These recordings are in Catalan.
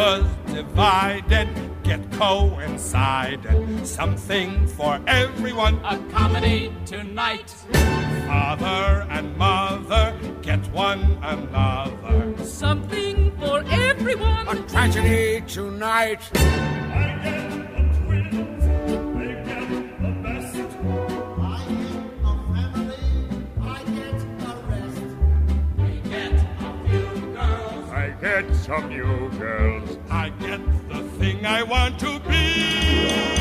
lovers divided get coincided. Something for everyone. A comedy tonight. Father and mother get one another. Something for everyone. A tragedy tonight. Some new girls. I get the thing I want to be.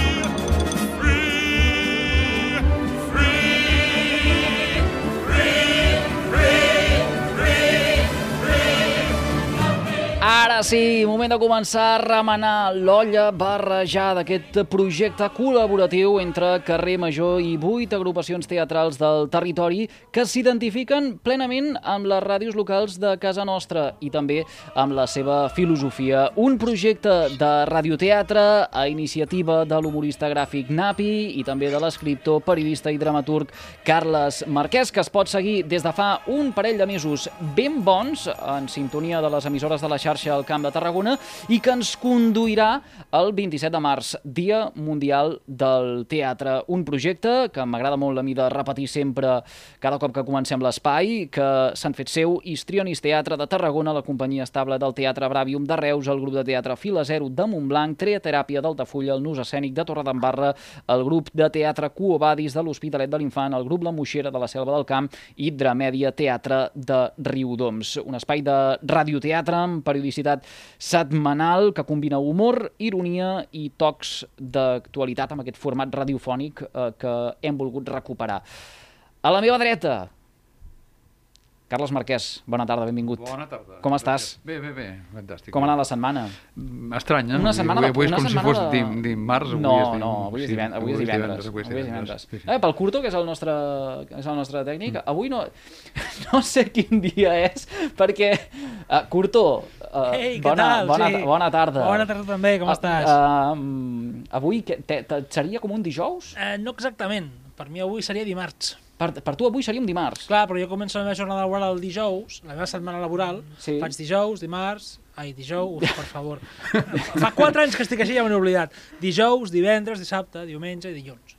Ara sí, moment de començar a remenar l'olla barrejar d'aquest projecte col·laboratiu entre Carrer Major i vuit agrupacions teatrals del territori que s'identifiquen plenament amb les ràdios locals de casa nostra i també amb la seva filosofia. Un projecte de radioteatre a iniciativa de l'humorista gràfic Napi i també de l'escriptor, periodista i dramaturg Carles Marquès, que es pot seguir des de fa un parell de mesos ben bons en sintonia de les emissores de la xarxa al Camp de Tarragona i que ens conduirà el 27 de març, Dia Mundial del Teatre. Un projecte que m'agrada molt a mi de repetir sempre cada cop que comencem l'espai, que s'han fet seu Histrionis Teatre de Tarragona, la companyia estable del Teatre Bravium de Reus, el grup de teatre Fila Zero de Montblanc, Treateràpia d'Altafulla, el Nus Escènic de Torredembarra, el grup de teatre Cuobadis de l'Hospitalet de l'Infant, el grup La Moixera de la Selva del Camp i Dramèdia Teatre de Riudoms. Un espai de radioteatre amb periodicitat setmanal que combina humor, ironia i tocs d'actualitat amb aquest format radiofònic eh, que hem volgut recuperar. A la meva dreta, Carles Marquès, bona tarda, benvingut. Bona tarda. Com estàs? Bé, bé, bé, fantàstic. Com ha anat la setmana? Mm, Estrany, eh? Una setmana avui, avui és com si fos de- dim, dimarts, avui no, és dim... no, avui és divendres. Avui és divendres. Avui és divendres. Sí, sí. Eh, pel Curto, que és el nostre, és el nostre tècnic, avui no, no sé quin dia és, perquè... Uh, Curto, uh, Ei, què bona, tal? bona, Sí. bona tarda. Bona tarda també, com estàs? Uh, avui que, te, te, seria com un dijous? Eh, no exactament. Per mi avui seria dimarts. Per, per tu avui seria un dimarts. Clar, però jo començo la meva jornada laboral el dijous, la meva setmana laboral, Sí. faig dijous, dimarts... Ai, dijous, per favor. Fa quatre anys que estic així ja me n'he oblidat. Dijous, divendres, dissabte, diumenge i dilluns.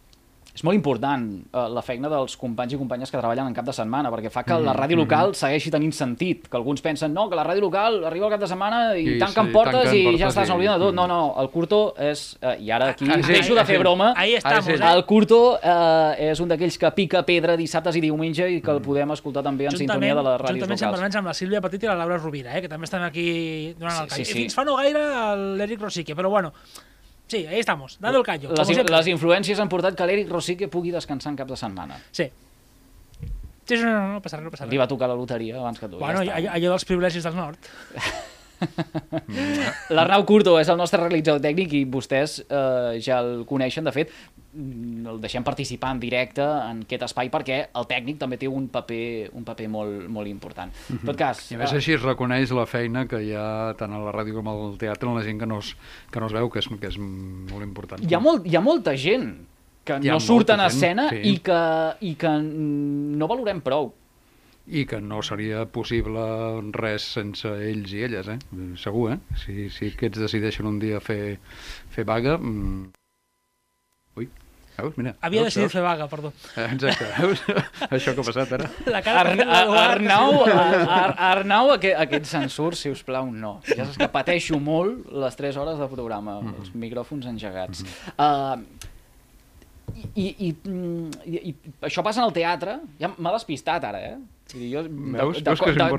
És molt important uh, la feina dels companys i companyes que treballen en cap de setmana, perquè fa que la ràdio local segueixi tenint sentit, que alguns pensen, no, que la ràdio local arriba al cap de setmana i, I tanquen sí, portes tanquen i ja portes estàs i- oblidant de tot. No, no, el Curto és, uh, i ara aquí Ah, sí, deixo de fer sí. broma, Ahí estamos, sí. eh? el Curto eh, és un d'aquells que pica pedra dissabtes i diumenge i que el podem escoltar també en sintonia de les ràdios juntament locals. sempre amb la Sílvia Petit i la Laura Rovira, eh, que també estan aquí donant Sí, el call. sí, sí. I fins fa no gaire l'Eric Rosique, però bueno, sí, ahí estamos, dando el callo. Les, les influències han portat que l'Eric Rosique pugui descansar en cap de setmana. Sí. Sí, no, no, no passa res, no passa Li res. va tocar la loteria abans que tu. Bueno, ja allò, allò dels privilegis del nord. L'Arnau Curto és el nostre realitzador tècnic i vostès eh, ja el coneixen. De fet, el deixem participar en directe en aquest espai perquè el tècnic també té un paper, un paper molt, molt important. En tot cas... I a més eh, així es reconeix la feina que hi ha tant a la ràdio com al teatre en la gent que no es, que no es veu, que és, que és molt important. hi, ha molt, hi ha molta gent que no surt en escena sí. i, que, i que mm, no valorem prou. I que no seria possible res sense ells i elles, eh? Segur, eh? Si, si aquests decideixen un dia fer, fer vaga... Mm... Ui, veus? Mira. Havia veus, decidit veus? fer vaga, perdó. Eh, Exacte, veus? Això que ha passat ara? La cara Ar Arnau, Ar Ar Arnau aquest, aquest censur, si us plau, no. Ja saps que pateixo molt les 3 hores de programa, els micròfons engegats. Uh, i, i, mm, i, i això passa en el teatre, ja m'ha despistat ara, eh? Vull dir, jo?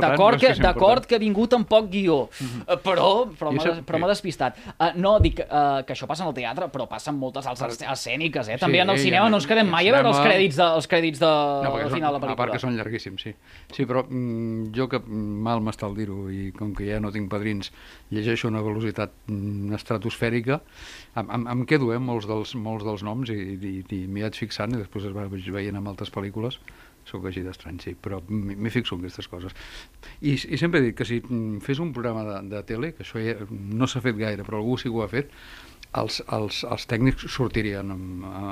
D'acord que, que que he vingut amb poc guió, eh, però, però m'ha però m'ha despistat. Uh, no, dic uh, que això passa en el teatre, però passa en moltes altres escèniques, eh? També Sí, en el cinema no ens quedem mai a el veure els crèdits de, els crèdits de, No, al final de la a part pel·lícula. que són llarguíssims, sí. Sí, però mm, jo que mal m'està el dir-ho i com que ja no tinc padrins, llegeixo una velocitat mm, estratosfèrica, em, em, em quedo eh, molts, dels, molts dels noms i, i, i m'hi vaig fixant i després es va veient amb altres pel·lícules sóc així d'estrany, sí, però m'hi fixo en aquestes coses. I, I sempre he dit que si fes un programa de, de tele, que això ja no s'ha fet gaire, però algú sí que ho ha fet, els, els, els tècnics sortirien en,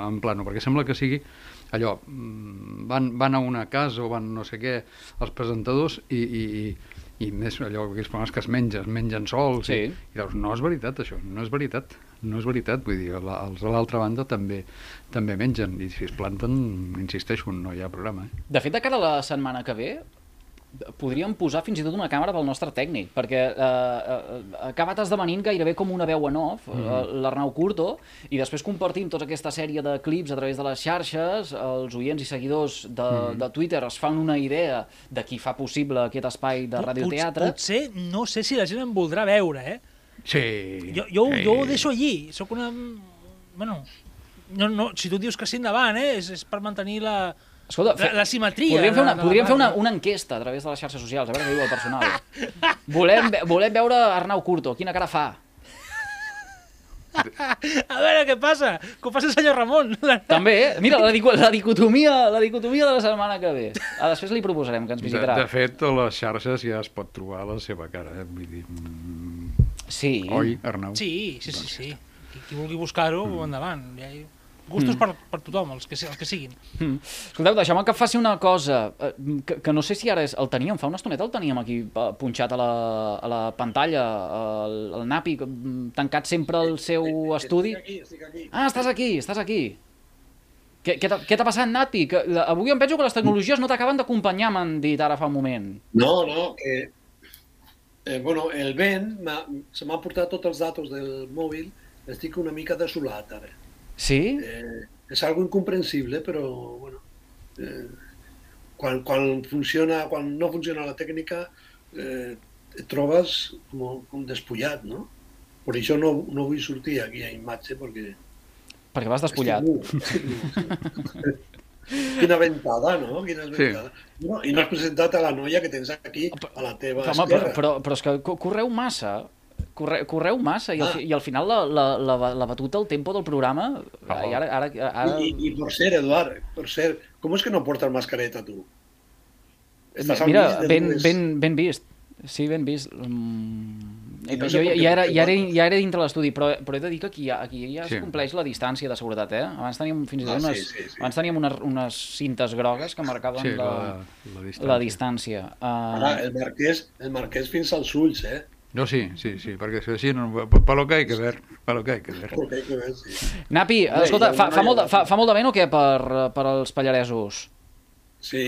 en plano, perquè sembla que sigui allò, mm, van, van a una casa o van no sé què, els presentadors i, i, i més allò, aquells programes que es mengen, es mengen sols, Sí. i, i dius, no és veritat això, no és veritat, no és veritat, vull dir, la- els de l'altra banda també també mengen, i si es planten, insisteixo, no hi ha programa. Eh? De fet, de cara a la setmana que ve, podríem posar fins i tot una càmera pel nostre tècnic, perquè eh, eh, ha acabat esdevenint gairebé com una veu en off, mm -hmm. l'Arnau Curto, i després compartim tota aquesta sèrie de clips a través de les xarxes, els oients i seguidors de, mm -hmm. de Twitter es fan una idea de qui fa possible aquest espai de radioteatre. Pot, potser, no sé si la gent em voldrà veure, eh? Sí. Jo, jo, sí. jo ho deixo allí. Soc una... Bueno, no, no, si tu dius que sí endavant, eh? És, és per mantenir la, Escolta, la, la simetria. Podríem fer, una, de- de la podríem fer una, una enquesta a través de les xarxes socials, a veure què diu el personal. volem, volem veure Arnau Curto, quina cara fa. A veure què passa. Que ho faci el senyor Ramon. També, eh? Mira, la, dico, la, dicotomia, la dicotomia de la setmana que ve. Ah, després li proposarem que ens De, visitarà. de fet, a les xarxes ja es pot trobar la seva cara, eh? vull dir... Mm, Sí. oi, Arnau? Sí, sí, sí. sí. Qui, qui vulgui buscar-ho, endavant. Ja hi... Gustos per, per tothom, els que, els que siguin. Mm. Escolteu, deixeu-me que faci una cosa, eh, que, que no sé si ara és... El teníem, fa una estoneta el teníem aquí eh, punxat a la, a la pantalla, el, el Napi, mm, tancat sempre al seu estudi. Estic aquí, estic aquí. Ah, estàs aquí, estàs aquí. Què, què t'ha què t'ha passat, Napi? Que, la- avui em penso que les tecnologies no t'acaben d'acompanyar, m'han dit ara fa un moment. No, no, que... Eh, bueno, el vent se m'ha portat tots els datos del mòbil, estic una mica desolat ara. Sí? Eh, és algo incomprensible, però bueno, eh, quan, quan, funciona, quan no funciona la tècnica eh, et trobes com, com despullat, no? Per això no, no vull sortir aquí a imatge, perquè... Perquè vas despullat. Estic nu, estic nu, sí. Quina ventada, no? Quina Sí. ventada. No, I no has presentat a la noia que tens aquí, a la teva Home, però, esquerra. però, però és que co- correu massa. Corre, correu massa i al, Ah. i al final la, la, la, la batuta, el tempo del programa... Ah. I ara, ara, ara... I, i, per cert, Eduard, per cert, com és que no portes mascareta, tu? Estàs Mira, ben, dues- ben, ben vist. Sí, ben vist. Mm... I no jo sé què ja, era, ja, era, ja era dintre l'estudi, però, però he de dir que aquí, aquí ja es Sí. compleix la distància de seguretat, eh? Abans teníem fins i tot Ah, sí, unes, sí, sí. abans teníem unes, unes cintes grogues que marcaven Sí, la, la, la distància. la distància. Ara, Uh, el marquès, el marquès fins als ulls, eh? No, sí, sí, sí, perquè si així, no, lo que hay que ver, lo que hay que ver. Perquè hay que ver, sí. Napi, escolta, fa, fa, molt de, fa, fa molt de vent o què per, per als pallaresos? Sí,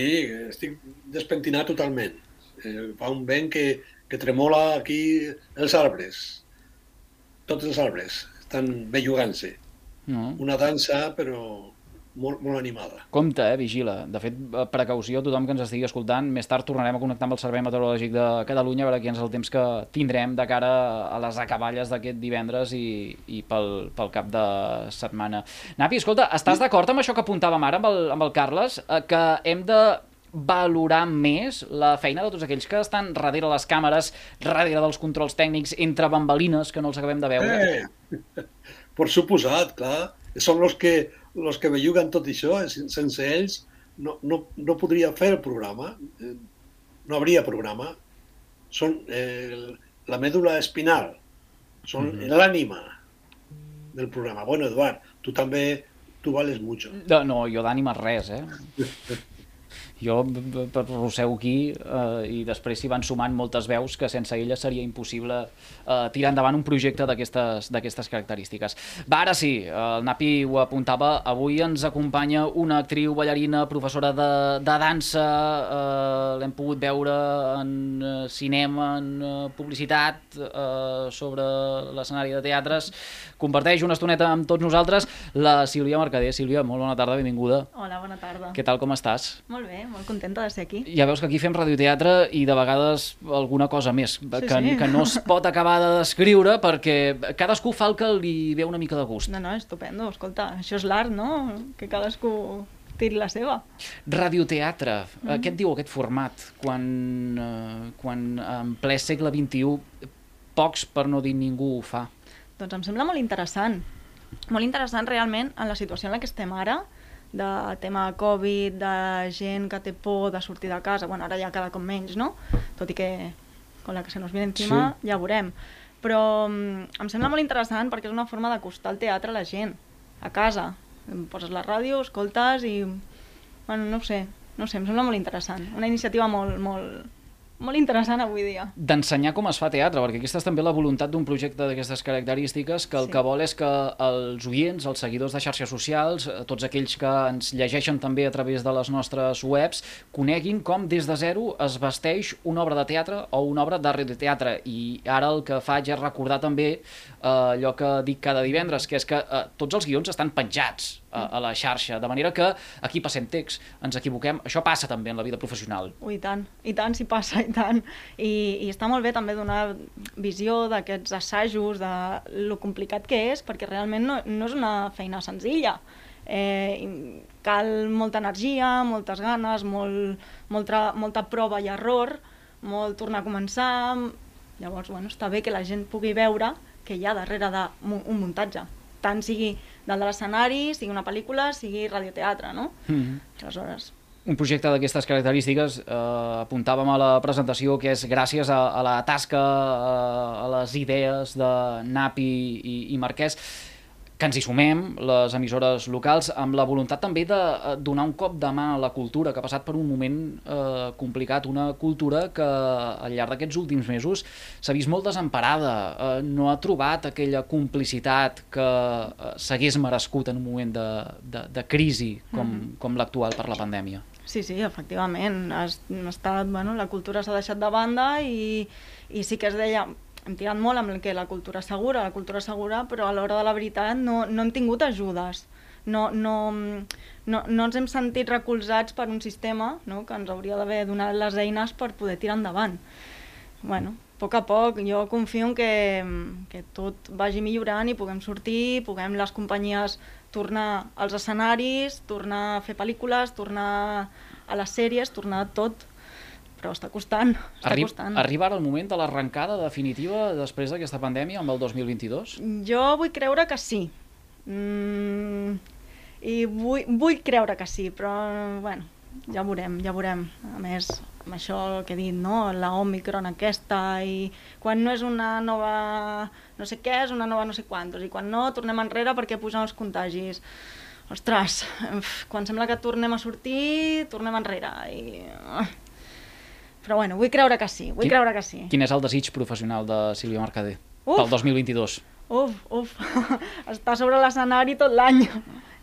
estic despentinat totalment. Eh, fa un vent que, que tremola aquí els arbres. Tots els arbres estan bellugant-se. No? Una dansa, però molt, molt animada. Compte, eh, vigila. De fet, eh, precaució a tothom que ens estigui escoltant. Més tard tornarem a connectar amb el Servei Meteorològic de Catalunya a veure quin és el temps que tindrem de cara a les acaballes d'aquest divendres i, i pel, pel cap de setmana. Napi, escolta, estàs d'acord amb això que apuntàvem ara amb el, amb el Carles? Eh, que hem de valorar més la feina de tots aquells que estan darrere les càmeres, darrere dels controls tècnics, entre bambalines, que no els acabem de veure. Eh, per suposat, clar. Són els que, los que belluguen tot això. eh, sen- Sense ells no, no, no podria fer el programa. Eh, No hauria programa. Són eh, la mèdula espinal. Són mm -hmm. l'ànima del programa. Bueno, Eduard, tu també, tu vales mucho. No, no jo d'ànima res, eh? Jo b- b- b- rosseu aquí eh, i després s'hi van sumant moltes veus que sense ella seria impossible eh, tirar endavant un projecte d'aquestes característiques. Va, ara sí, el Napi ho apuntava, avui ens acompanya una actriu, ballarina, professora de, de dansa, eh, l'hem pogut veure en eh, cinema, en eh, publicitat, eh, sobre l'escenari de teatres, comparteix una estoneta amb tots nosaltres la Sílvia Mercader. Sílvia, molt bona tarda, benvinguda. Hola, bona tarda. Què tal, com estàs? Molt bé, molt contenta de ser aquí. Ja veus que aquí fem radioteatre i de vegades alguna cosa més, que, sí. que no es pot acabar de descriure perquè cadascú fa el que li ve una mica de gust. No, no, estupendo. Escolta, això és l'art, no? Que cadascú tiri la seva. Radioteatre, mm. què et diu aquest format? Quan, eh, quan en ple segle XXI pocs, per no dir ningú, ho fa. Doncs em sembla molt interessant. Molt interessant realment en la situació en la que estem ara, de tema Covid, de gent que té por de sortir de casa, bueno, ara ja cada cop menys, no? Tot i que con la que se nos viene encima Sí. ja ho veurem. Però mm, em sembla molt interessant perquè és una forma d'acostar el teatre a la gent, a casa. Em Poses la ràdio, escoltes i... Bueno, no sé, no sé, em sembla molt interessant. Una iniciativa molt, molt, molt interessant avui dia. d'ensenyar com es fa teatre, perquè aquesta és també la voluntat d'un projecte d'aquestes característiques, que el Sí. que vol és que els oients, els seguidors de xarxes socials, eh, tots aquells que ens llegeixen també a través de les nostres webs, coneguin com des de zero es vesteix una obra de teatre o una obra de radioteatre. I ara el que faig és recordar també eh, allò que dic cada divendres, que és que eh, tots els guions estan penjats a, a la xarxa, de manera que aquí passem text, ens equivoquem, això passa també en la vida professional. Ui, tant, i tant s'hi passa, i tant. I, I està molt bé també donar visió d'aquests assajos, de lo complicat que és, perquè realment no, no és una feina senzilla. Eh, cal molta energia, moltes ganes, molt, molta, molta prova i error, molt tornar a començar... Llavors, bueno, està bé que la gent pugui veure que hi ha darrere d'un muntatge, tant sigui dalt de l'escenari, sigui una pel·lícula, sigui radioteatre, no? Mm -hmm. Aleshores, un projecte d'aquestes característiques, eh, apuntàvem a la presentació, que és gràcies a, a la tasca, a, a les idees de Napi i, i Marquès, que ens hi sumem, les emissores locals, amb la voluntat també de eh, donar un cop de mà a la cultura, que ha passat per un moment eh, complicat, una cultura que al llarg d'aquests últims mesos s'ha vist molt desemparada, eh, no ha trobat aquella complicitat que eh, s'hagués merescut en un moment de, de, de crisi com, mm. com l'actual per la pandèmia. Sí, sí, efectivament. Ha estat, bueno, la cultura s'ha deixat de banda i, i sí que es deia, hem tirat molt amb el que la cultura segura, la cultura segura, però a l'hora de la veritat no, no hem tingut ajudes. No, no, no, no ens hem sentit recolzats per un sistema no, que ens hauria d'haver donat les eines per poder tirar endavant. bueno, a poc a poc, jo confio en que, que tot vagi millorant i puguem sortir, puguem les companyies tornar als escenaris, tornar a fer pel·lícules, tornar a les sèries, tornar a tot, però està costant, està Arri costant. Arriba ara el moment de l'arrencada definitiva després d'aquesta pandèmia amb el 2022? Jo vull creure que sí. Mm, I vull, vull creure que sí, però bueno, ja veurem, ja veurem. A més, amb això el que he dit, no? la Omicron aquesta, i quan no és una nova no sé què, és una nova no sé quantos, i quan no, tornem enrere perquè pugen els contagis. Ostres, quan sembla que tornem a sortir, tornem enrere. I... Però bueno, vull creure que sí, vull Quin- creure que sí. Quin és el desig professional de Sílvia Mercader Uf! pel 2022? Uf, uf, està sobre l'escenari tot l'any,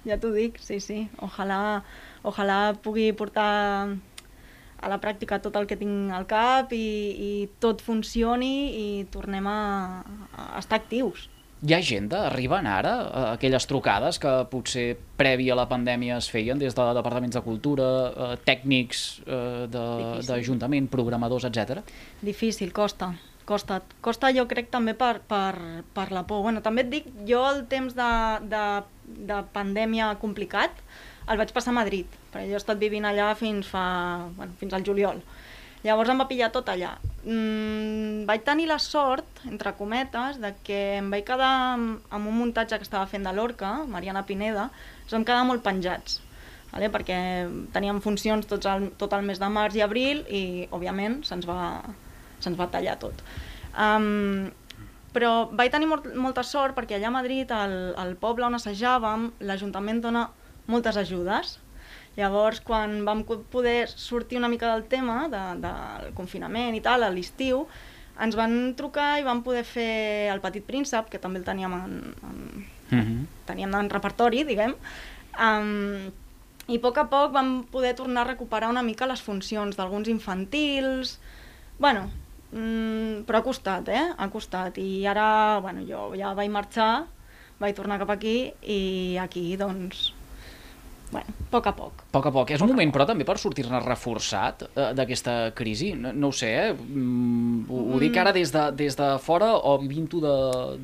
ja t'ho dic, sí, sí. Ojalà, ojalà pugui portar a la pràctica tot el que tinc al cap i, i tot funcioni i tornem a, a estar actius. Hi ha agenda? Arriben ara eh, aquelles trucades que potser prèvia a la pandèmia es feien des de departaments de cultura, eh, tècnics eh, d'Ajuntament, programadors, etc. Difícil, costa. Costa, costa jo crec també per, per, per la por. Bueno, també et dic, jo el temps de, de, de pandèmia complicat el vaig passar a Madrid, perquè jo he estat vivint allà fins, fa, bueno, fins al juliol. Llavors em va pillar tot allà. Mm, vaig tenir la sort, entre cometes, de que em vaig quedar amb, un muntatge que estava fent de l'Orca, Mariana Pineda, ens vam quedar molt penjats, vale? perquè teníem funcions tots el, tot el mes de març i abril i, òbviament, se'ns va, se'ns va tallar tot. Um, però vaig tenir molt, molta sort perquè allà a Madrid, al, al poble on assajàvem, l'Ajuntament dona moltes ajudes. Llavors, quan vam poder sortir una mica del tema de, del confinament i tal, a l'estiu, ens van trucar i vam poder fer el Petit Príncep, que també el teníem en, en, Mm -hmm. teníem en repertori, diguem, um, i a poc a poc vam poder tornar a recuperar una mica les funcions d'alguns infantils, bueno, mm, però ha costat, eh? Ha costat, i ara, bueno, jo ja vaig marxar, vaig tornar cap aquí, i aquí, doncs, bueno, a poc a poc. A poc a poc. És un moment, però, també per sortir-ne reforçat eh, d'aquesta crisi? No, no ho sé, eh? Mm, ho, ho dic ara des de, des de fora o vivint-ho de,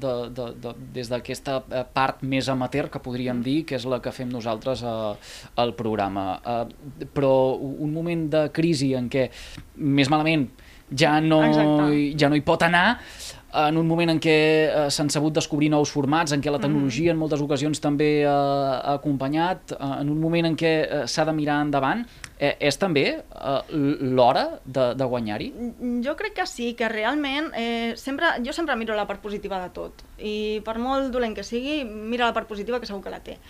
de, de, de, des d'aquesta eh, part més amateur que podríem dir, que és la que fem nosaltres eh, al programa. Eh, però un moment de crisi en què més malament ja no, Exacte. ja no hi pot anar, en un moment en què eh, s'han sabut descobrir nous formats, en què la tecnologia en moltes ocasions també eh, ha acompanyat, eh, en un moment en què eh, s'ha de mirar endavant, eh, és també eh, l'hora de, de guanyar-hi? Mm, Jo crec que sí, que realment eh, sempre, jo sempre miro la part positiva de tot i per molt dolent que sigui, mira la part positiva que segur que la té.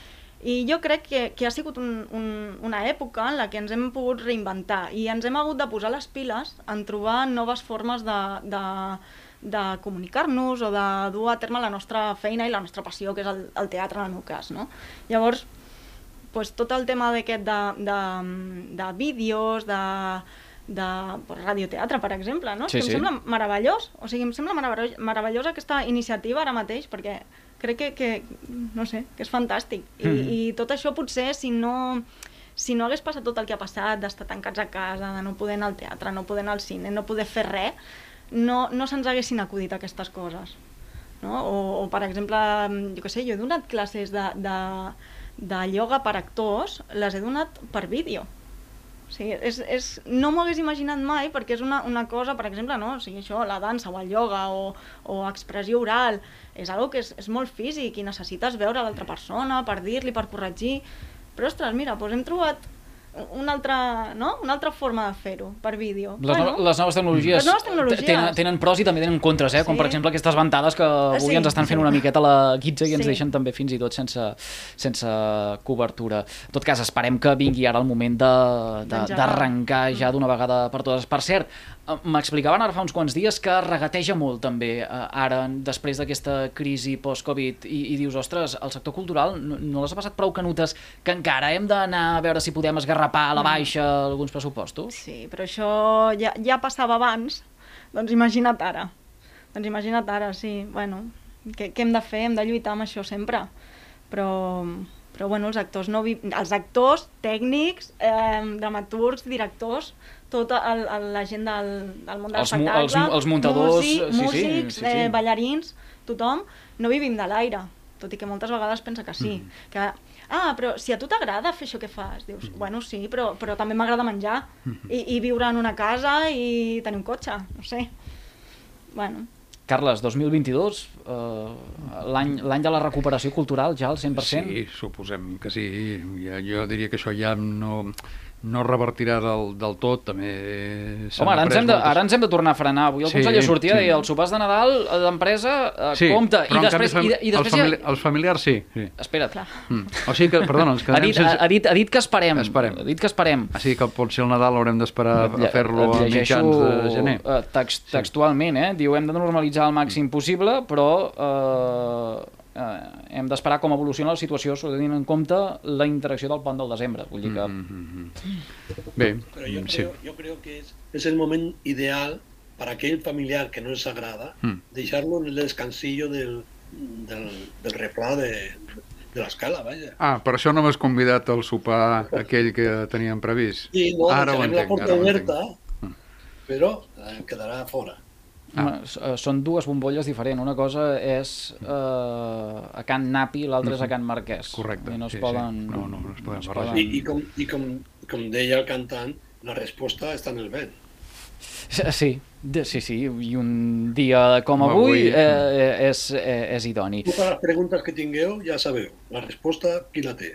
I jo crec que, que ha sigut un, un, una època en la que ens hem pogut reinventar i ens hem hagut de posar les piles en trobar noves formes de, de, de comunicar-nos o de dur a terme la nostra feina i la nostra passió, que és el, el teatre en el meu cas. No? Llavors, pues, tot el tema d'aquest de, de, de vídeos, de, de pues, radioteatre, per exemple, no? Sí, que sí. em sembla meravellós, o sigui, em sembla meravellós, meravellosa aquesta iniciativa ara mateix, perquè crec que, que no sé, que és fantàstic. I, Mhm. I tot això potser, si no, si no hagués passat tot el que ha passat, d'estar tancats a casa, de no poder anar al teatre, no poder anar al cine, no poder fer res, no, no se'ns haguessin acudit aquestes coses. No? O, o, per exemple, jo què sé, jo he donat classes de, de, de ioga per actors, les he donat per vídeo. O sigui, és, és, no m'ho hagués imaginat mai perquè és una, una cosa, per exemple, no? o sigui, això, la dansa o el ioga o, o expressió oral, és algo que és, és molt físic i necessites veure l'altra persona per dir-li, per corregir. Però, ostres, mira, doncs hem trobat una altra, no? una altra forma de fer-ho, per vídeo. Les, no, les noves tecnologies, Les noves tecnologies. Tenen, tenen pros i també tenen contres, eh? com Sí. per exemple aquestes ventades que avui Sí, ens estan fent sí. una miqueta la guitza i ens Sí. deixen també fins i tot sense, sense cobertura. En tot cas, esperem que vingui ara el moment de- de- d'arrencar ja d'una vegada per totes. Per cert, m'explicaven ara fa uns quants dies que regateja molt també eh, ara, després d'aquesta crisi post-Covid, i, i dius, ostres, el sector cultural no, no les ha passat prou canutes que encara hem d'anar a veure si podem esgarrapar a la baixa alguns pressupostos? Sí, però això ja, ja passava abans, doncs imagina't ara. Doncs imagina't ara, sí, bueno, què, què hem de fer? Hem de lluitar amb això sempre. Però, però bueno, els actors, no vi... els actors, tècnics, eh, dramaturgs, directors, tota el, el, la gent del, del món de Els l'espectacle, els mu- els muntadors, músic, sí, sí, músics, sí, sí. Eh, ballarins, tothom, no vivim de l'aire, tot i que moltes vegades pensa que sí. Mm. Que, ah, però si a tu t'agrada fer això que fas, dius, bueno, sí, però, però també m'agrada menjar Mm-hmm. i, i viure en una casa i tenir un cotxe, no sé. Bueno, Carles, 2022, eh, l'any de la recuperació cultural ja al 100%? Sí, suposem que sí. Ja, jo diria que això ja no, no revertirà del, del tot. També Home, ara ens, hem de, moltes- ara ens hem de tornar a frenar. Avui el Sí, conseller sortia sí. i deia els sopars de Nadal eh, d'empresa, eh, Sí, compte. però I després, canvi i, i els, després famili ja... els familiars sí. sí. Espera't. clar. Mm. O sigui que, perdona, ens Ha quedarem dit, sense... ha, ha, dit, ha dit que esperem. Esperem. Ha dit que esperem. Ah, sí, que potser el Nadal haurem d'esperar a fer-lo a mitjans de gener. eh, text, textualment, eh? Diu, hem de normalitzar al màxim possible, però eh, eh, hem d'esperar com evoluciona la situació, tenint en compte la interacció del pont del desembre. Vull dir que... Mm, mm, mm. Bé, Pero yo, mm, sí. creo, yo creo que es, es el momento ideal para aquel familiar que no les agrada, Mm. dejarlo en el descansillo del, del, del refrà de, de l'escala, vaja. Ah, per això no m'has convidat al sopar aquell que teníem previst. Sí, no, ara ho deixarem la entenc, porta ara ho oberta, entenc. però eh, quedarà fora. Ah. Són dues bombolles diferents. Una cosa és eh, a Can Napi, l'altra és a Can Marquès. Correcte, I no es sí, poden... sí. No, no, no es poden es barrejar. I, i, com, i com, com deia el cantant, la resposta està en el vent. Sí, sí, sí, i un dia com avui, avui. eh, és, eh, és idoni. Totes les preguntes que tingueu ja sabeu. La resposta, qui la té?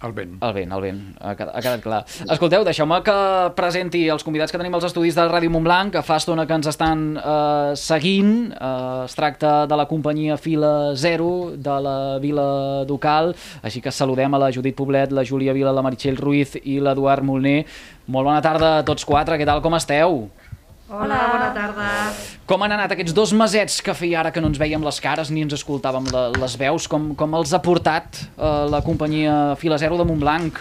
El vent. El vent, el vent, ha quedat, ha quedat clar. Escolteu, deixeu-me que presenti els convidats que tenim als estudis de Ràdio Montblanc, que fa estona que ens estan eh, seguint. Eh, es tracta de la companyia Fila Zero, de la Vila Ducal, així que saludem a la Judit Poblet, la Júlia Vila, la Meritxell Ruiz i l'Eduard Molner. Molt bona tarda a tots quatre, què tal, com esteu? Hola, bona tarda. Com han anat aquests dos mesets que feia ara que no ens veiem les cares ni ens escoltàvem la, les veus? Com, com els ha portat eh, la companyia Fila Zero de Montblanc?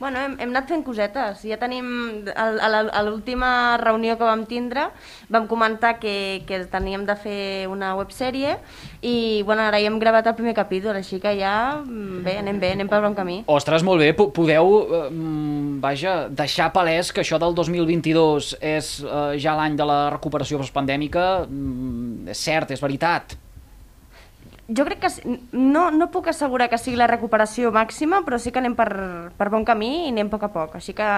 Bueno, hem, hem anat fent cosetes. Ja tenim, al- a l'última reunió que vam tindre, vam comentar que, que teníem de fer una websèrie i bueno, ara ja hem gravat el primer capítol, així que ja, mm, bé, anem bé, anem per bon camí. Ostres, molt bé. Po- Podeu, eh, mm, vaja, deixar palès que això del 2022 és eh, ja l'any de la recuperació postpandèmica. Mm, és cert, és veritat. Jo crec que no, no puc assegurar que sigui la recuperació màxima, però sí que anem per, per bon camí i anem a poc a poc, així que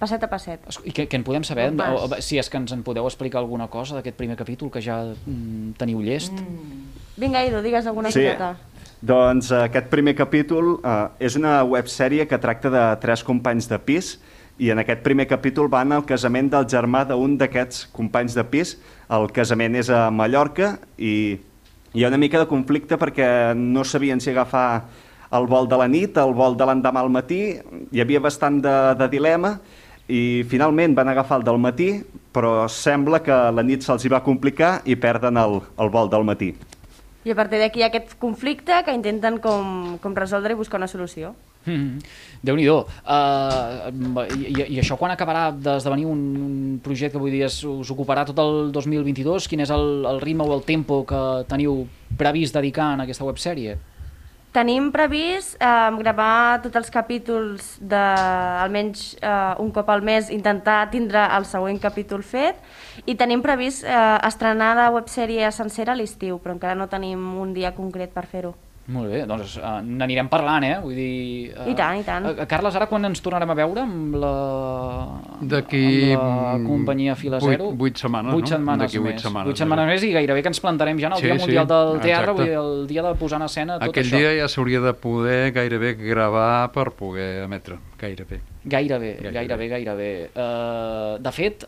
passet a passet. I què, què en podem saber? Bon. O- o- Si és que ens en podeu explicar alguna cosa d'aquest primer capítol que ja mm, teniu llest. Vinga, Edu, digues alguna Sí. coseta. Doncs eh, aquest primer capítol eh, és una websèrie que tracta de tres companys de pis i en aquest primer capítol van al casament del germà d'un d'aquests companys de pis. El casament és a Mallorca i hi ha una mica de conflicte perquè no sabien si agafar el vol de la nit, el vol de l'endemà al matí, hi havia bastant de, de dilema i finalment van agafar el del matí, però sembla que la nit se'ls hi va complicar i perden el, el vol del matí. I a partir d'aquí hi ha aquest conflicte que intenten com, com resoldre i buscar una solució. Mm -hmm. Déu-n'hi-do. Uh, i, I això quan acabarà d'esdevenir un, un projecte que vull dir us, us ocuparà tot el 2022? Quin és el, el ritme o el tempo que teniu previst dedicar en aquesta websèrie? Tenim previst eh, gravar tots els capítols de, almenys eh, un cop al mes, intentar tindre el següent capítol fet i tenim previst eh, estrenar la websèrie sencera a l'estiu, però encara no tenim un dia concret per fer-ho. Molt bé, doncs uh, n'anirem parlant, eh? Vull dir... Uh, I tant, i tant. Uh, Carles, ara quan ens tornarem a veure amb la, D'aquí amb la companyia Fila Zero? vuit setmanes, vuit no? setmanes D'aquí vuit setmanes, Vuit setmanes més i gairebé que ens plantarem ja en el Sí, Dia sí, Mundial del Teatre, exacte. vull dir, el dia de posar en escena tot Aquell això. dia ja s'hauria de poder gairebé gravar per poder emetre, gairebé. Gairebé, Gairebé. gairebé, gairebé. Uh, de fet,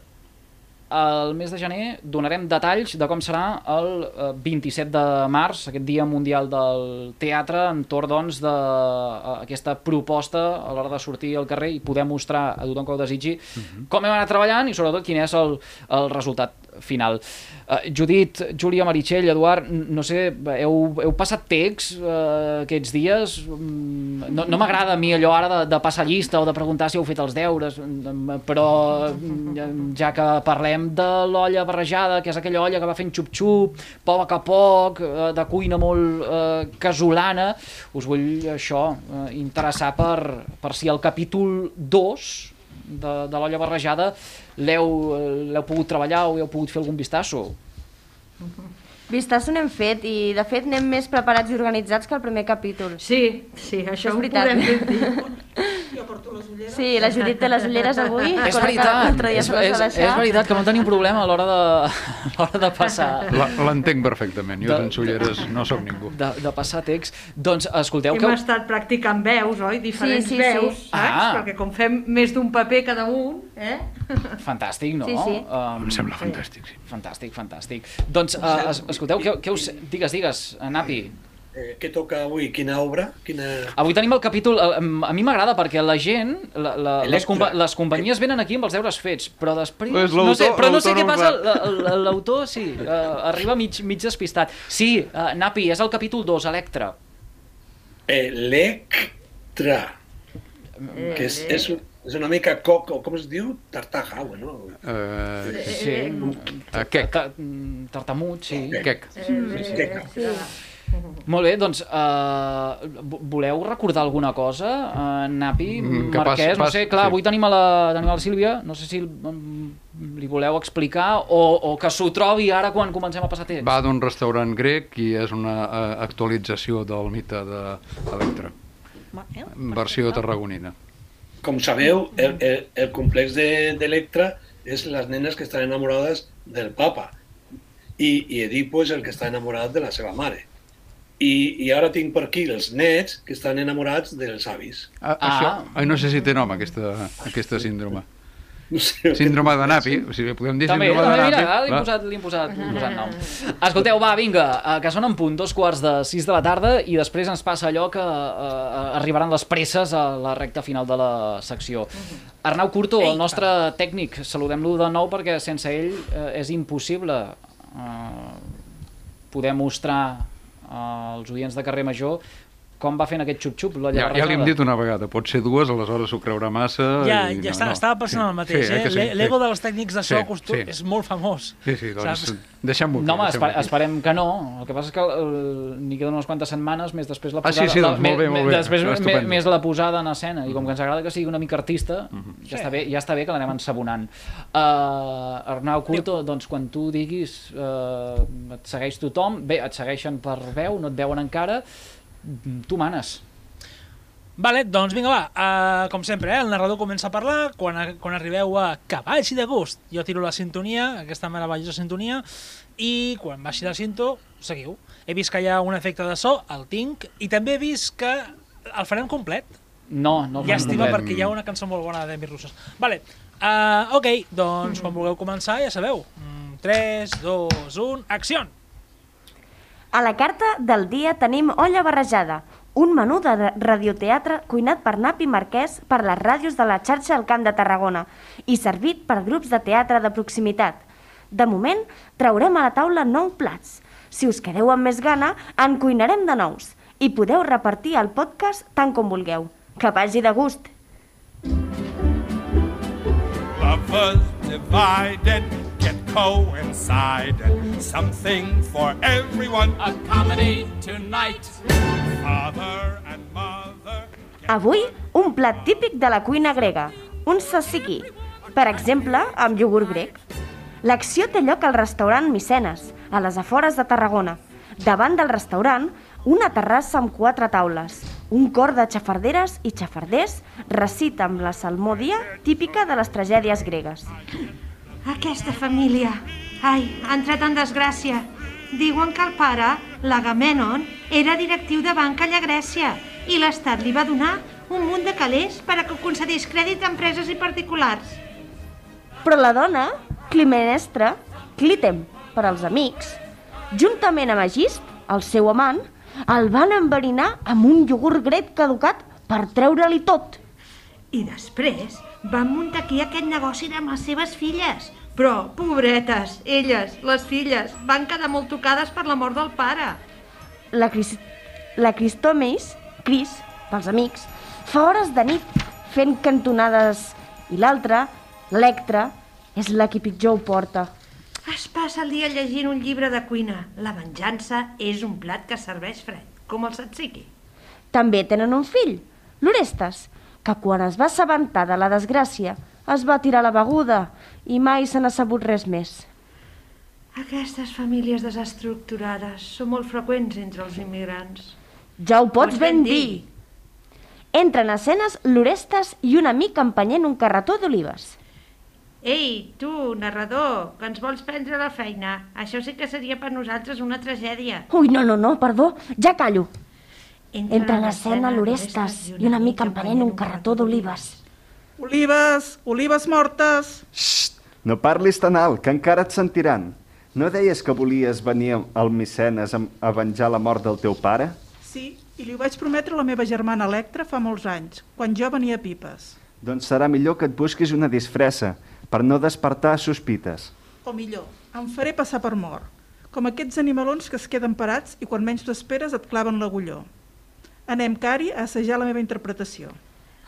el mes de gener donarem detalls de com serà el eh, 27 de març, aquest Dia Mundial del Teatre, entorn doncs, d'aquesta proposta a l'hora de sortir al carrer i poder mostrar a tothom que ho desitgi com hem anat treballant i sobretot quin és el, el resultat final. Uh, Judit, Júlia, Meritxell, Eduard, no sé, heu, heu passat text uh, aquests dies? Mm, No, no m'agrada a mi allò ara de, de passar llista o de preguntar si heu fet els deures, però ja que parlem de l'olla barrejada, que és aquella olla que va fent xup-xup, poc a poc, eh, de cuina molt eh, casolana, us vull això eh, interessar per, per si el capítol 2 de, de l'olla barrejada eh, l'heu pogut treballar o heu pogut fer algun vistasso? Vistasso n'hem fet i de fet anem més preparats i organitzats que el primer capítol. Sí, sí, això És ho veritat. podem dir. Jo porto les ulleres. Sí, la Judit té les ulleres avui, És que veritat, l'altre dia és, és, és veritat que vam tenir un problema a l'hora de, a de passar La- L'entenc perfectament, jo De- sense ulleres no sóc ningú. de, de passar text. Doncs escolteu Hem que... estat practicant veus, oi? Diferents Sí, sí, sí. veus, saps? Ah. Perquè com fem més d'un paper cada un, eh? Fantàstic, no? Sí, sí. Um, Em sembla fantàstic, sí. Fantàstic, fantàstic. Doncs, uh, es, escolteu, què, què us... digues, digues, Napi. Eh, què toca avui? Quina obra? Quina... Avui tenim el capítol... A, a mi m'agrada perquè la gent, la, la, les, compa les companyies venen aquí amb els deures fets, però després... Pues no sé, però no sé què passa, l'autor sí, uh, arriba mig, mig despistat. Sí, uh, Napi, és el capítol 2, Electra. Electra. Que és, és, és una mica coc, o com es diu? Tartaja, bueno. Uh, Sí, uh, quec, Ta- mm, tartamut, sí. quec. Queca. Molt bé, doncs, uh, voleu recordar alguna cosa, uh, Napi, Mm, que Marquès? pas- no pas- sé, clar, sí. avui tenim a la, tenim a la Sílvia, no sé si li voleu explicar o, o que s'ho trobi ara quan comencem a passar temps. Va d'un restaurant grec i és una uh, actualització del mite d'Electra, versió tarragonina. Com sabeu, el, el, el complex de- d'Electra és les nenes que estan enamorades del papa i, i Edipo és el que està enamorat de la seva mare. I, I ara tinc per aquí els nets que estan enamorats dels avis. Ah, Ah. Això, ai, no sé si té nom aquesta, aquesta síndrome. No sé, Síndrome de Napi, o sigui, podem dir També, síndrome també, de mira, Napi. ara li hem posat, li hem posat, li hem posat nom. Escolteu, va, vinga, eh, que són en punt dos quarts de sis de la tarda i després ens passa allò que eh, arribaran les presses a la recta final de la secció. Arnau Curto, el nostre tècnic, saludem-lo de nou perquè sense ell eh, és impossible eh, poder mostrar als oients de carrer Major com va fent aquest xup-xup, l'olla Ja, ja li hem dit una vegada, pot ser dues, aleshores s'ho creurà massa... Ja, i ja no, està, no. estava pensant el mateix, Sí, eh? que sí, L'e- L'ego sí. dels tècnics de so Sí, costum sí. és molt famós. Sí, sí, doncs Saps? deixem-ho. No, home, esper esperem que no. El que passa és que eh, n'hi queden unes quantes setmanes, més després la Ah, sí, posada... sí, la, doncs molt bé, molt bé. Després més, més la posada en escena, i com que ens agrada que sigui una mica artista, ja, està bé, ja està bé que l'anem ensabonant. Uh, Arnau Curto, doncs quan tu diguis uh, et segueix tothom, bé, et segueixen per veu, no et veuen encara, tu manes. Vale, doncs vinga, va. Uh, com sempre, eh, el narrador comença a parlar quan, a, quan arribeu a Cavalls i de gust. Jo tiro la sintonia, aquesta meravellosa sintonia, i quan baixi la cinto, seguiu. He vist que hi ha un efecte de so, el tinc, i també he vist que el farem complet. No, no el farem Llàstima complet. perquè hi ha una cançó molt bona de Demi Russos. Vale, uh, ok, doncs quan vulgueu començar ja sabeu. Mm, 3, 2, 1, acció! A la carta del dia tenim olla barrejada, un menú de ra- radioteatre cuinat per Napi Marquès per les ràdios de la xarxa al Camp de Tarragona i servit per grups de teatre de proximitat. De moment, traurem a la taula nou plats. Si us quedeu amb més gana, en cuinarem de nous i podeu repartir el podcast tant com vulgueu. Que vagi de gust! Lovers divided coincided. Something for everyone. A comedy tonight. Father and mother. Avui, un plat típic de la cuina grega, un tzatziki, per exemple, amb iogurt grec. L'acció té lloc al restaurant Micenes, a les afores de Tarragona. Davant del restaurant, una terrassa amb quatre taules. Un cor de xafarderes i xafarders recita amb la salmòdia típica de les tragèdies gregues. Aquesta família, ai, ha entrat en desgràcia. Diuen que el pare, l'Agamenon, era directiu de banca allà a Grècia i l'Estat li va donar un munt de calés per a que concedís crèdit a empreses i particulars. Però la dona, Climenestra, Clitem, per als amics, juntament amb Agist, el seu amant, el van enverinar amb un iogurt grec caducat per treure-li tot. I després van muntar aquí aquest negoci amb les seves filles. Però, pobretes, elles, les filles, van quedar molt tocades per la mort del pare. La, Cris... la Cristomeis, Cris, pels amics, fa hores de nit fent cantonades i l'altra, l'Electra, és la qui pitjor ho porta. Es passa el dia llegint un llibre de cuina. La venjança és un plat que serveix fred, com el tzatziki. També tenen un fill, l'Orestes, que quan es va assabentar de la desgràcia es va tirar la beguda i mai se n'ha sabut res més. Aquestes famílies desestructurades són molt freqüents entre els immigrants. Ja ho pots ben dir! Entren a escenes l'Orestes i un amic empenyent un carretó d'olives. Ei, tu, narrador, que ens vols prendre la feina. Això sí que seria per nosaltres una tragèdia. Ui, no, no, no, perdó, ja callo. Entra en escena l'Orestes i un amic empenyent un carretó d'olives. Olives, olives mortes. No parlis tan alt, que encara et sentiran. No deies que volies venir al Micenes a venjar la mort del teu pare? Sí, i li ho vaig prometre a la meva germana Electra fa molts anys, quan jo venia a Pipes. Doncs serà millor que et busquis una disfressa, per no despertar sospites. O millor, em faré passar per mort, com aquests animalons que es queden parats i quan menys t'ho esperes et claven l'agulló. Anem, Cari, a assajar la meva interpretació.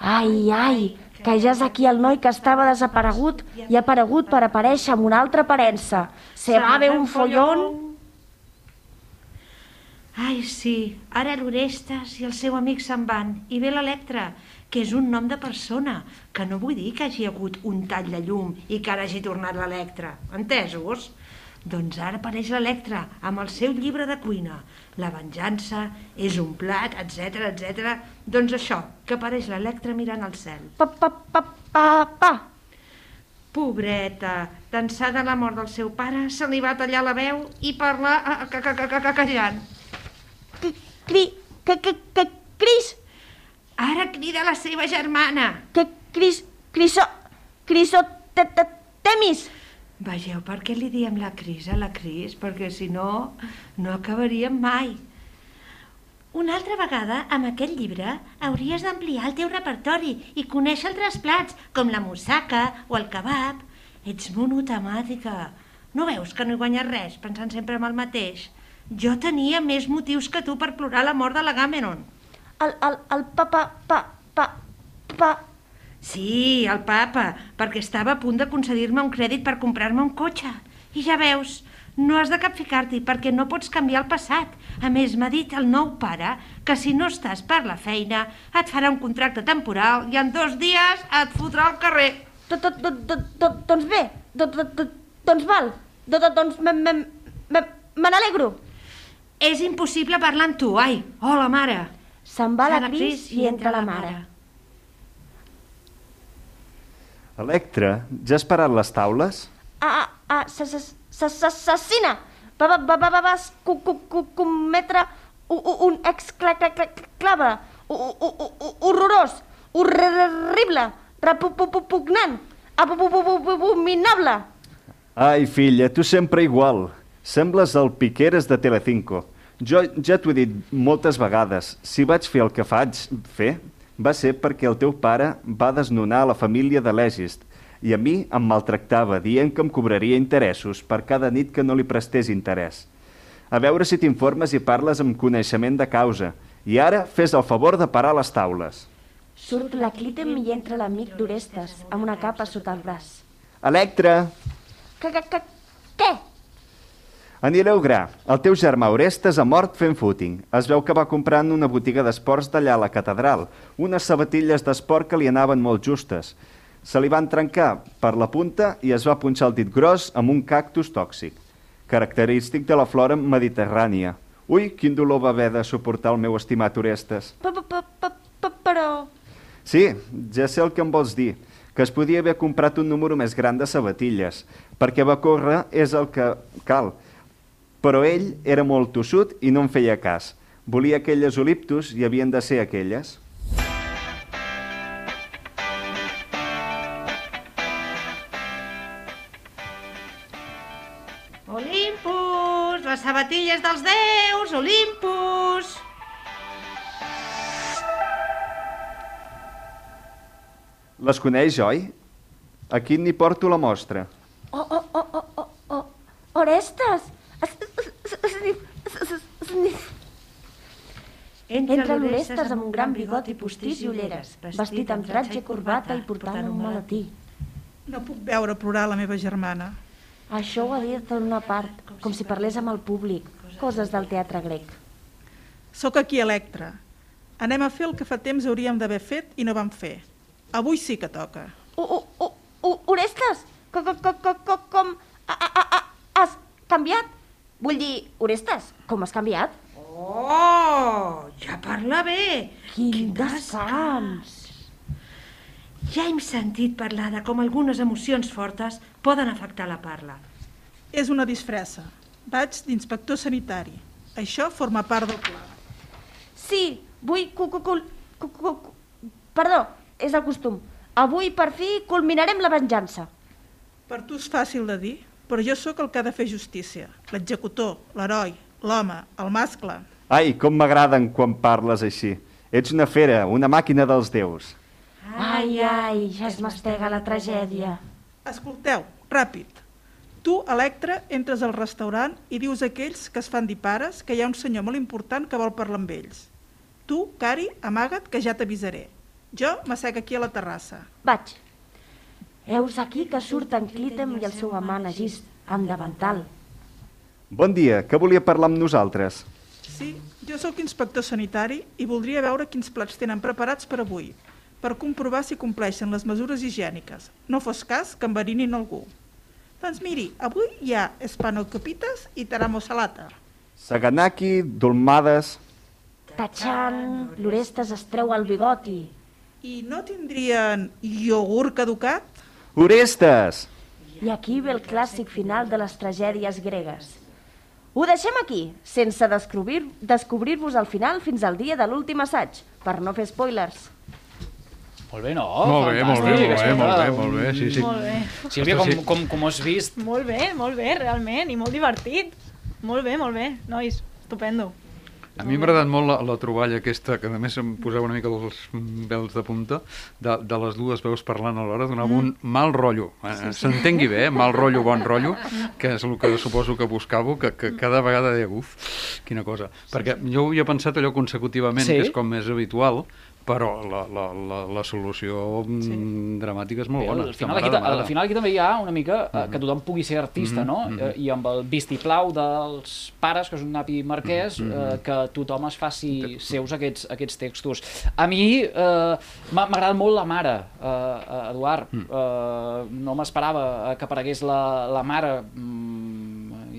Ai, ai, que ja és aquí el noi que estava desaparegut i ha aparegut per aparèixer amb una altra aparença. Se va ver un follón... Ai, sí, ara l'Orestes i el seu amic se'n van, i ve l'Electra, que és un nom de persona, que no vull dir que hagi hagut un tall de llum i que ara hagi tornat l'Electra, entesos? Doncs ara apareix l'Electra amb el seu llibre de cuina. La venjança és un plat, etc etc. Doncs això, que apareix l'Electra mirant al cel. Pa, pa, pa, pa, pa. Pobreta, d'ençà de la mort del seu pare, se li va tallar la veu i parlar ah, ca- callant. Cri, que, que, que, Cris, Ara crida la seva germana. que, Cris, Criso, Criso, te, te, temis. Vegeu per què li diem la Cris a la Cris, perquè si no, no acabaríem mai. Una altra vegada, amb aquest llibre, hauries d'ampliar el teu repertori i conèixer altres plats, com la moussaka o el kebab. Ets monotemàtica. No veus que no hi guanyes res pensant sempre en el mateix? Jo tenia més motius que tu per plorar la mort de l'Agamenon. El, el, el pa, pa, pa, pa, pa. Sí, el papa, perquè estava a punt de concedir-me un crèdit per comprar-me un cotxe. I ja veus, no has de capficar-t'hi perquè no pots canviar el passat. A més, m'ha dit el nou pare que si no estàs per la feina et farà un contracte temporal i en dos dies et fotrà al carrer. Do, do, do, do, do, doncs bé, do, do, do, doncs val, do, do, doncs me, n'alegro. És impossible parlar amb tu, ai. Hola, mare. Se'n va la Cris i entra la mare. Electra, ja has parat les taules? Ah, ah, ah, s'assassina! Va, va, va, va, va, co, co, co, cometre un, un exclave horrorós, horrible, repugnant, abominable. Ai, filla, tu sempre igual. Sembles el Piqueres de Telecinco. Jo ja t'ho he dit moltes vegades. Si vaig fer el que faig fer, va ser perquè el teu pare va desnonar la família de l'Egist i a mi em maltractava dient que em cobraria interessos per cada nit que no li prestés interès. A veure si t'informes i parles amb coneixement de causa. I ara fes el favor de parar les taules. Surt la Clitem i entra l'amic d'Orestes, amb una capa sota el braç. Electra, Que, que, que, què? Anireu gra. El teu germà Orestes ha mort fent footing. Es veu que va comprar en una botiga d'esports d'allà a la catedral unes sabatilles d'esport que li anaven molt justes. Se li van trencar per la punta i es va punxar el dit gros amb un cactus tòxic, característic de la flora mediterrània. Ui, quin dolor va haver de suportar el meu estimat Orestes. Pa, pa, pa, pa, pa, però... Sí, ja sé el que em vols dir, que es podia haver comprat un número més gran de sabatilles, perquè va córrer és el que cal. Però ell era molt tossut i no en feia cas. Volia aquelles oliptus i havien de ser aquelles. Olympus, les sabatilles dels déus, Olympus! Les coneix, oi? Aquí n'hi porto la mostra. Oh, oh, oh, oh, oh, oh. Orestes! Es- es- es- es- es- es- Entra l'Orestes amb un gran bigot i postís i ulleres, vestit amb tratge i corbata i portant un maletí. No puc veure plorar la meva germana. Això ho ha dit en una part, com si parlés amb el públic, coses del teatre grec. Sóc aquí Electra. Anem a fer el que fa temps hauríem d'haver fet i no vam fer. Avui sí que toca. Orestes, com, has canviat? Vull dir, Orestes, com has canviat? Oh, ja parla bé. Quin descans! Ja hem sentit parlar de com algunes emocions fortes poden afectar la parla. És una disfressa. Vaig d'inspector sanitari. Això forma part del pla. Sí, vull... Cu, cu, cu, cu, cu, cu, perdó, és el costum. Avui, per fi, culminarem la venjança. Per tu és fàcil de dir, però jo sóc el que ha de fer justícia. L'executor, l'heroi, l'home, el mascle. Ai, com m'agraden quan parles així. Ets una fera, una màquina dels déus. Ai, ai, ja es mastega la tragèdia. Escolteu, ràpid. Tu, Electra, entres al restaurant i dius a aquells que es fan dir pares que hi ha un senyor molt important que vol parlar amb ells. Tu, Cari, amaga't que ja t'avisaré. Jo m'assec aquí a la terrassa. Vaig. Heus aquí que surten Clitem i el seu amant Agist, amb davantal. Bon dia, que volia parlar amb nosaltres? Sí, jo sóc inspector sanitari i voldria veure quins plats tenen preparats per avui, per comprovar si compleixen les mesures higièniques. No fos cas que enverinin algú. Doncs miri, avui hi ha espanocopites i taramo salata. Saganaki, dolmades... Tachan, l'Orestes es treu el bigoti. I no tindrien iogurt caducat? Orestes! I aquí ve el clàssic final de les tragèdies gregues. Ho deixem aquí, sense descobrir- descobrir-vos al final fins al dia de l'últim assaig, per no fer spoilers. Molt bé, no? Molt bé, molt bé, molt bé, molt bé, molt bé, sí, sí. Molt bé. Sílvia, com, com, com ho has vist? Molt bé, molt bé, realment, i molt divertit. Molt bé, molt bé, nois, estupendo. A mi m'ha agradat molt la, la troballa aquesta, que a més em posava una mica els pèls de punta, de, de les dues veus parlant alhora, donava un mal rotllo. Eh, S'entengui bé, eh? mal rotllo, bon rotllo, que és el que suposo que buscavo, que, que cada vegada deia, uf, quina cosa. Perquè jo havia pensat allò consecutivament, Sí? que és com més habitual, però la, la, la, la solució sí. dramàtica és molt Bé, bona. al, final aquí, al final aquí també hi ha una mica eh, que tothom pugui ser artista, no? Eh, I amb el vistiplau dels pares, que és un napi marquès, eh, que tothom es faci seus aquests, aquests textos. A mi eh, agradat molt la mare, eh, Eduard. Eh, no m'esperava eh, que aparegués la, la mare mm,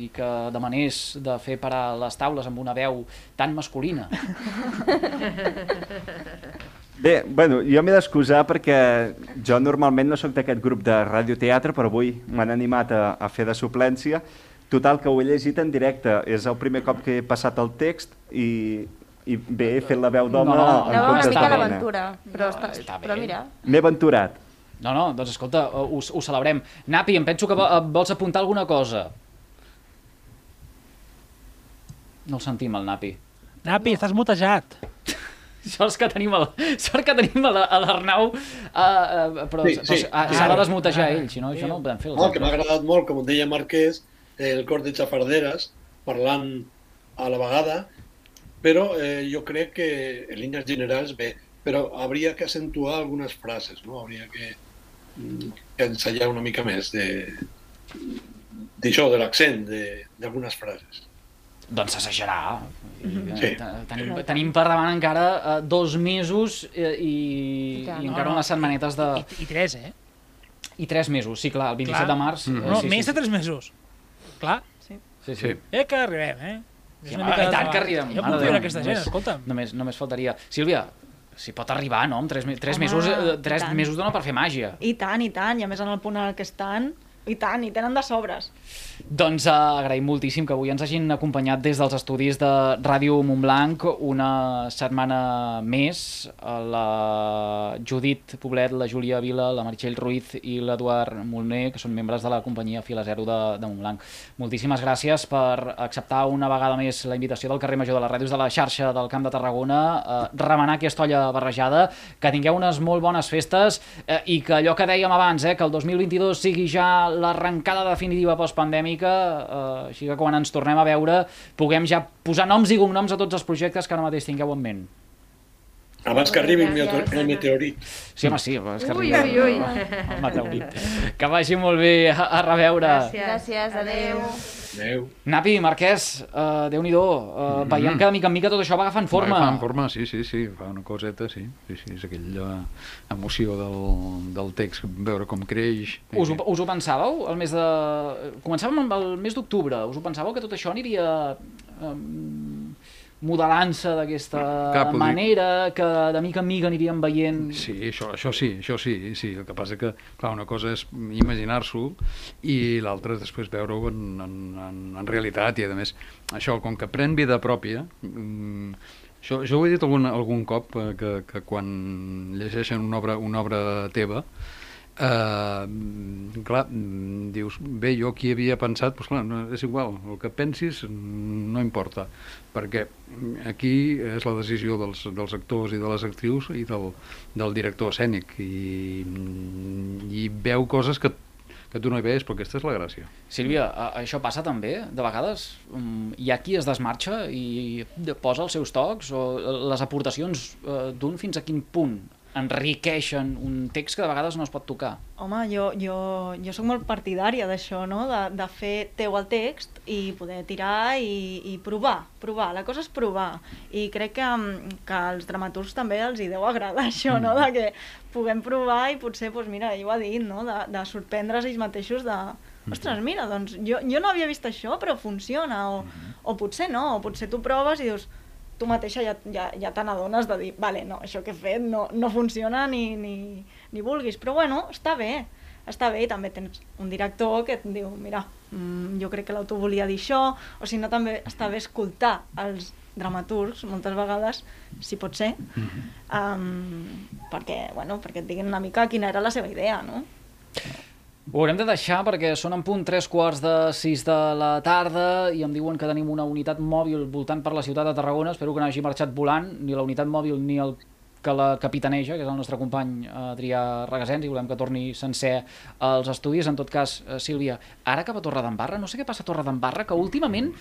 i que demanés de fer parar les taules amb una veu tan masculina. Bé, bueno, jo m'he d'excusar perquè jo normalment no sóc d'aquest grup de radioteatre, però avui m'han animat a, a fer de suplència. Total, que ho he llegit en directe. És el primer cop que he passat el text i, i bé, he fet la veu d'home No, no, en una comptes mica de dona. d'aventura, però, està, està bé. però mira... M'he aventurat. No, no, doncs escolta, ho, ho celebrem. Napi, em penso que eh, vols apuntar alguna cosa. No el sentim, el Napi. Napi, estàs mutejat. Sort que tenim el, sort que tenim l'Arnau, uh, uh, però Sí, però sí, ah, sí. s'ha de desmutejar ell, si no, això no ho podem fer. No, que m'ha agradat molt, com deia Marquès, el cor de xafarderes, parlant a la vegada, però eh, jo crec que en línies generals bé, però hauria que acentuar algunes frases, no? Hauria que, mm, que ensayar una mica més de d'això, de l'accent de- d'algunes frases. Doncs s'assajarà. Sí. Tenim, tenim per davant encara uh, dos mesos eh, i, I tant. i encara No, no. unes setmanetes de... I, I tres, eh? I tres mesos, sí, clar, el 27 Clar. de març. Mm. eh, No, sí, menys sí, de tres mesos. Clar. Sí, Sí. sí. Eh, que arribem, eh? Sí, home, i tant que arribem. Jo viure Déu, aquesta gent, només- escolta'm. Només, només faltaria. Sílvia, si pot arribar, no? Amb tres, tres Home, mesos, eh, tres mesos dona per fer màgia. I tant, i tant, i a més en el punt en el que estan, i tant, i tenen de sobres. Doncs uh, agraïm moltíssim que avui ens hagin acompanyat des dels estudis de Ràdio Montblanc una setmana més. Eh, La Judit Poblet, la Júlia Vila, la Meritxell Ruiz i l'Eduard Molner, que són membres de la companyia Fila Zero de, de Montblanc. Moltíssimes gràcies per acceptar una vegada més la invitació del carrer Major de les ràdios de la xarxa del Camp de Tarragona, eh, remenar aquesta olla barrejada, que tingueu unes molt bones festes eh, i que allò que dèiem abans, eh, que el 2022 sigui ja l'arrencada definitiva postpandèmica, eh, així que quan ens tornem a veure puguem ja posar noms i cognoms a tots els projectes que ara mateix tingueu en ment. Abans que arribi el, el meteorit. Sí, home, sí, és que Ui, arribi ui, ui. el- el meteorit. Que vagi molt bé, a, a reveure. Gràcies. Gràcies, adeu. Adéu. Napi, Marquès, uh, Déu-n'hi-do, uh, veiem que de mica en mica tot això va agafant forma. Va agafant forma, sí, sí, sí, fa una coseta, sí. Sí, sí, és aquella emoció del, del text, veure com creix. Us ho, us ho pensàveu? El mes de... Començàvem amb el mes d'octubre. Us ho pensàveu que tot això aniria um, modelant-se d'aquesta manera, que de mica en mica aniríem veient... Sí, això, això sí, això sí, sí. El que passa que, clar, una cosa és imaginar-s'ho i l'altra és després veure-ho en, en, en, en realitat i, a més, això, com que pren vida pròpia, mm, això, això ho he dit algun, algun cop, eh, que, que quan llegeixen una obra, una obra teva, Uh, clar, mm, dius, bé, jo qui havia pensat, doncs clar, no, és igual, el que pensis mm, no importa, perquè aquí és la decisió dels, dels actors i de les actrius i del, del director escènic i, mm, i veu coses que, que tu no hi veus, però aquesta és la gràcia. Sílvia, això passa també, de vegades um, hi ha qui es desmarxa i posa els seus tocs o les aportacions uh, d'un fins a quin punt enriqueixen un text que de vegades no es pot tocar. Home, jo, jo, jo sóc molt partidària d'això, no? De, de fer teu el text i poder tirar i, i provar, provar. La cosa és provar. I crec que, mm, que als dramaturgs també els hi deu agradar això, no? De que puguem provar i potser, doncs mira, ell ho ha dit, no? De, de sorprendre's ells mateixos de... Ostres, mira, doncs jo, jo no havia vist això, però funciona. O, o potser no, o potser tu proves i dius tu mateixa ja, ja, ja te n'adones de dir, vale, no, això que he fet no, no funciona ni, ni, ni vulguis, però bueno, està bé, està bé i també tens un director que et diu, mira, mm, jo crec que l'autor volia dir això, o si no també està bé escoltar els dramaturgs moltes vegades, si pot ser, um, perquè, bueno, perquè et diguin una mica quina era la seva idea, no? Ho haurem de deixar perquè són en punt tres quarts de sis de la tarda i em diuen que tenim una unitat mòbil voltant per la ciutat de Tarragona. Espero que no hagi marxat volant ni la unitat mòbil ni el que la capitaneja, que és el nostre company eh, Adrià Regasens, i volem que torni sencer als estudis. En tot cas, eh, Sílvia, ara cap a Torredembarra, no sé què passa a Torredembarra, que últimament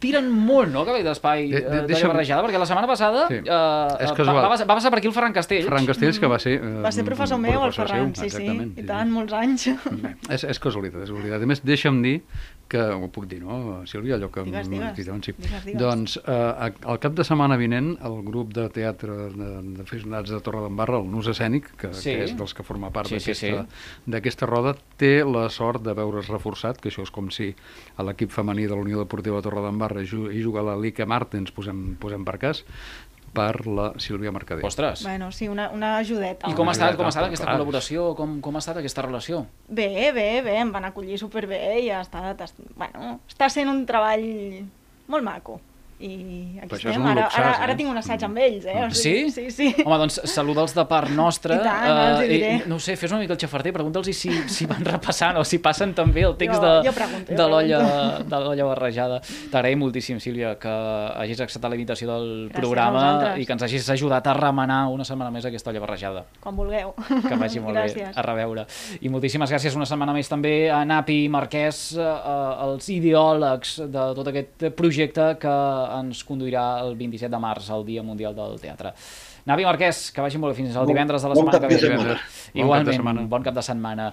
tiren molt, no?, cavall d'espai De- eh, de- de, barrejada, perquè la setmana passada Sí. eh, va, va, passar- va passar per aquí el Ferran Castells. Ferran Castells, que va ser... eh, Va ser professor meu, el Ferran, seu, sí, sí, i tant, molts anys. Bé, és, és casualitat, és casualitat. A més, deixa'm dir que, ho puc dir, no, Sílvia, allò que... Digues, digues. sí. Digues, digues. Doncs, eh, al cap de setmana vinent, el grup de teatre de- d'aficionats de Torredembarra, el Nus Escènic, que, Sí. que és dels que forma part Sí, sí, d'aquesta sí. d'aquesta roda, té la sort de veure's reforçat, que això és com si a l'equip femení de la Unió Deportiva de Torredembarra hi ju- hi juga la Lica Martens, posem, posem per cas, per la Sílvia Mercader. Ostres. Bueno, sí, una, una ajudeta. I com ha estat, com ha estat Clar. aquesta col·laboració? Com, com ha estat aquesta relació? Bé, bé, bé, em van acollir superbé i ha estat, est- bueno, està sent un treball molt maco. I aquí Però estem. Ara, ara, eh? ara tinc un assaig amb ells, eh? O Sí? sigui, sí, sí. Home, doncs saluda'ls de part nostra. I tant, els hi diré. no sé, fes una mica el xafarter, pregunta'ls si, si van repassant o si passen també el text Jo- de, jo pregunto, de l'olla pregunto. de l'olla barrejada. T'agraïm moltíssim, Sílvia, que hagis acceptat la invitació del Gràcies programa i que ens hagis ajudat a remenar una setmana més aquesta olla barrejada. Quan vulgueu. Que vagi molt bé, Gràcies. a reveure. I moltíssimes gràcies una setmana més també a Napi i Marquès, eh, els ideòlegs de tot aquest projecte que ens conduirà el 27 de març, el Dia Mundial del Teatre. Napi i Marquès, que vagi molt bé fins al Bon- divendres de la bon setmana cap que de ve. setmana. Bon cap de Igualment, setmana. bon cap de setmana.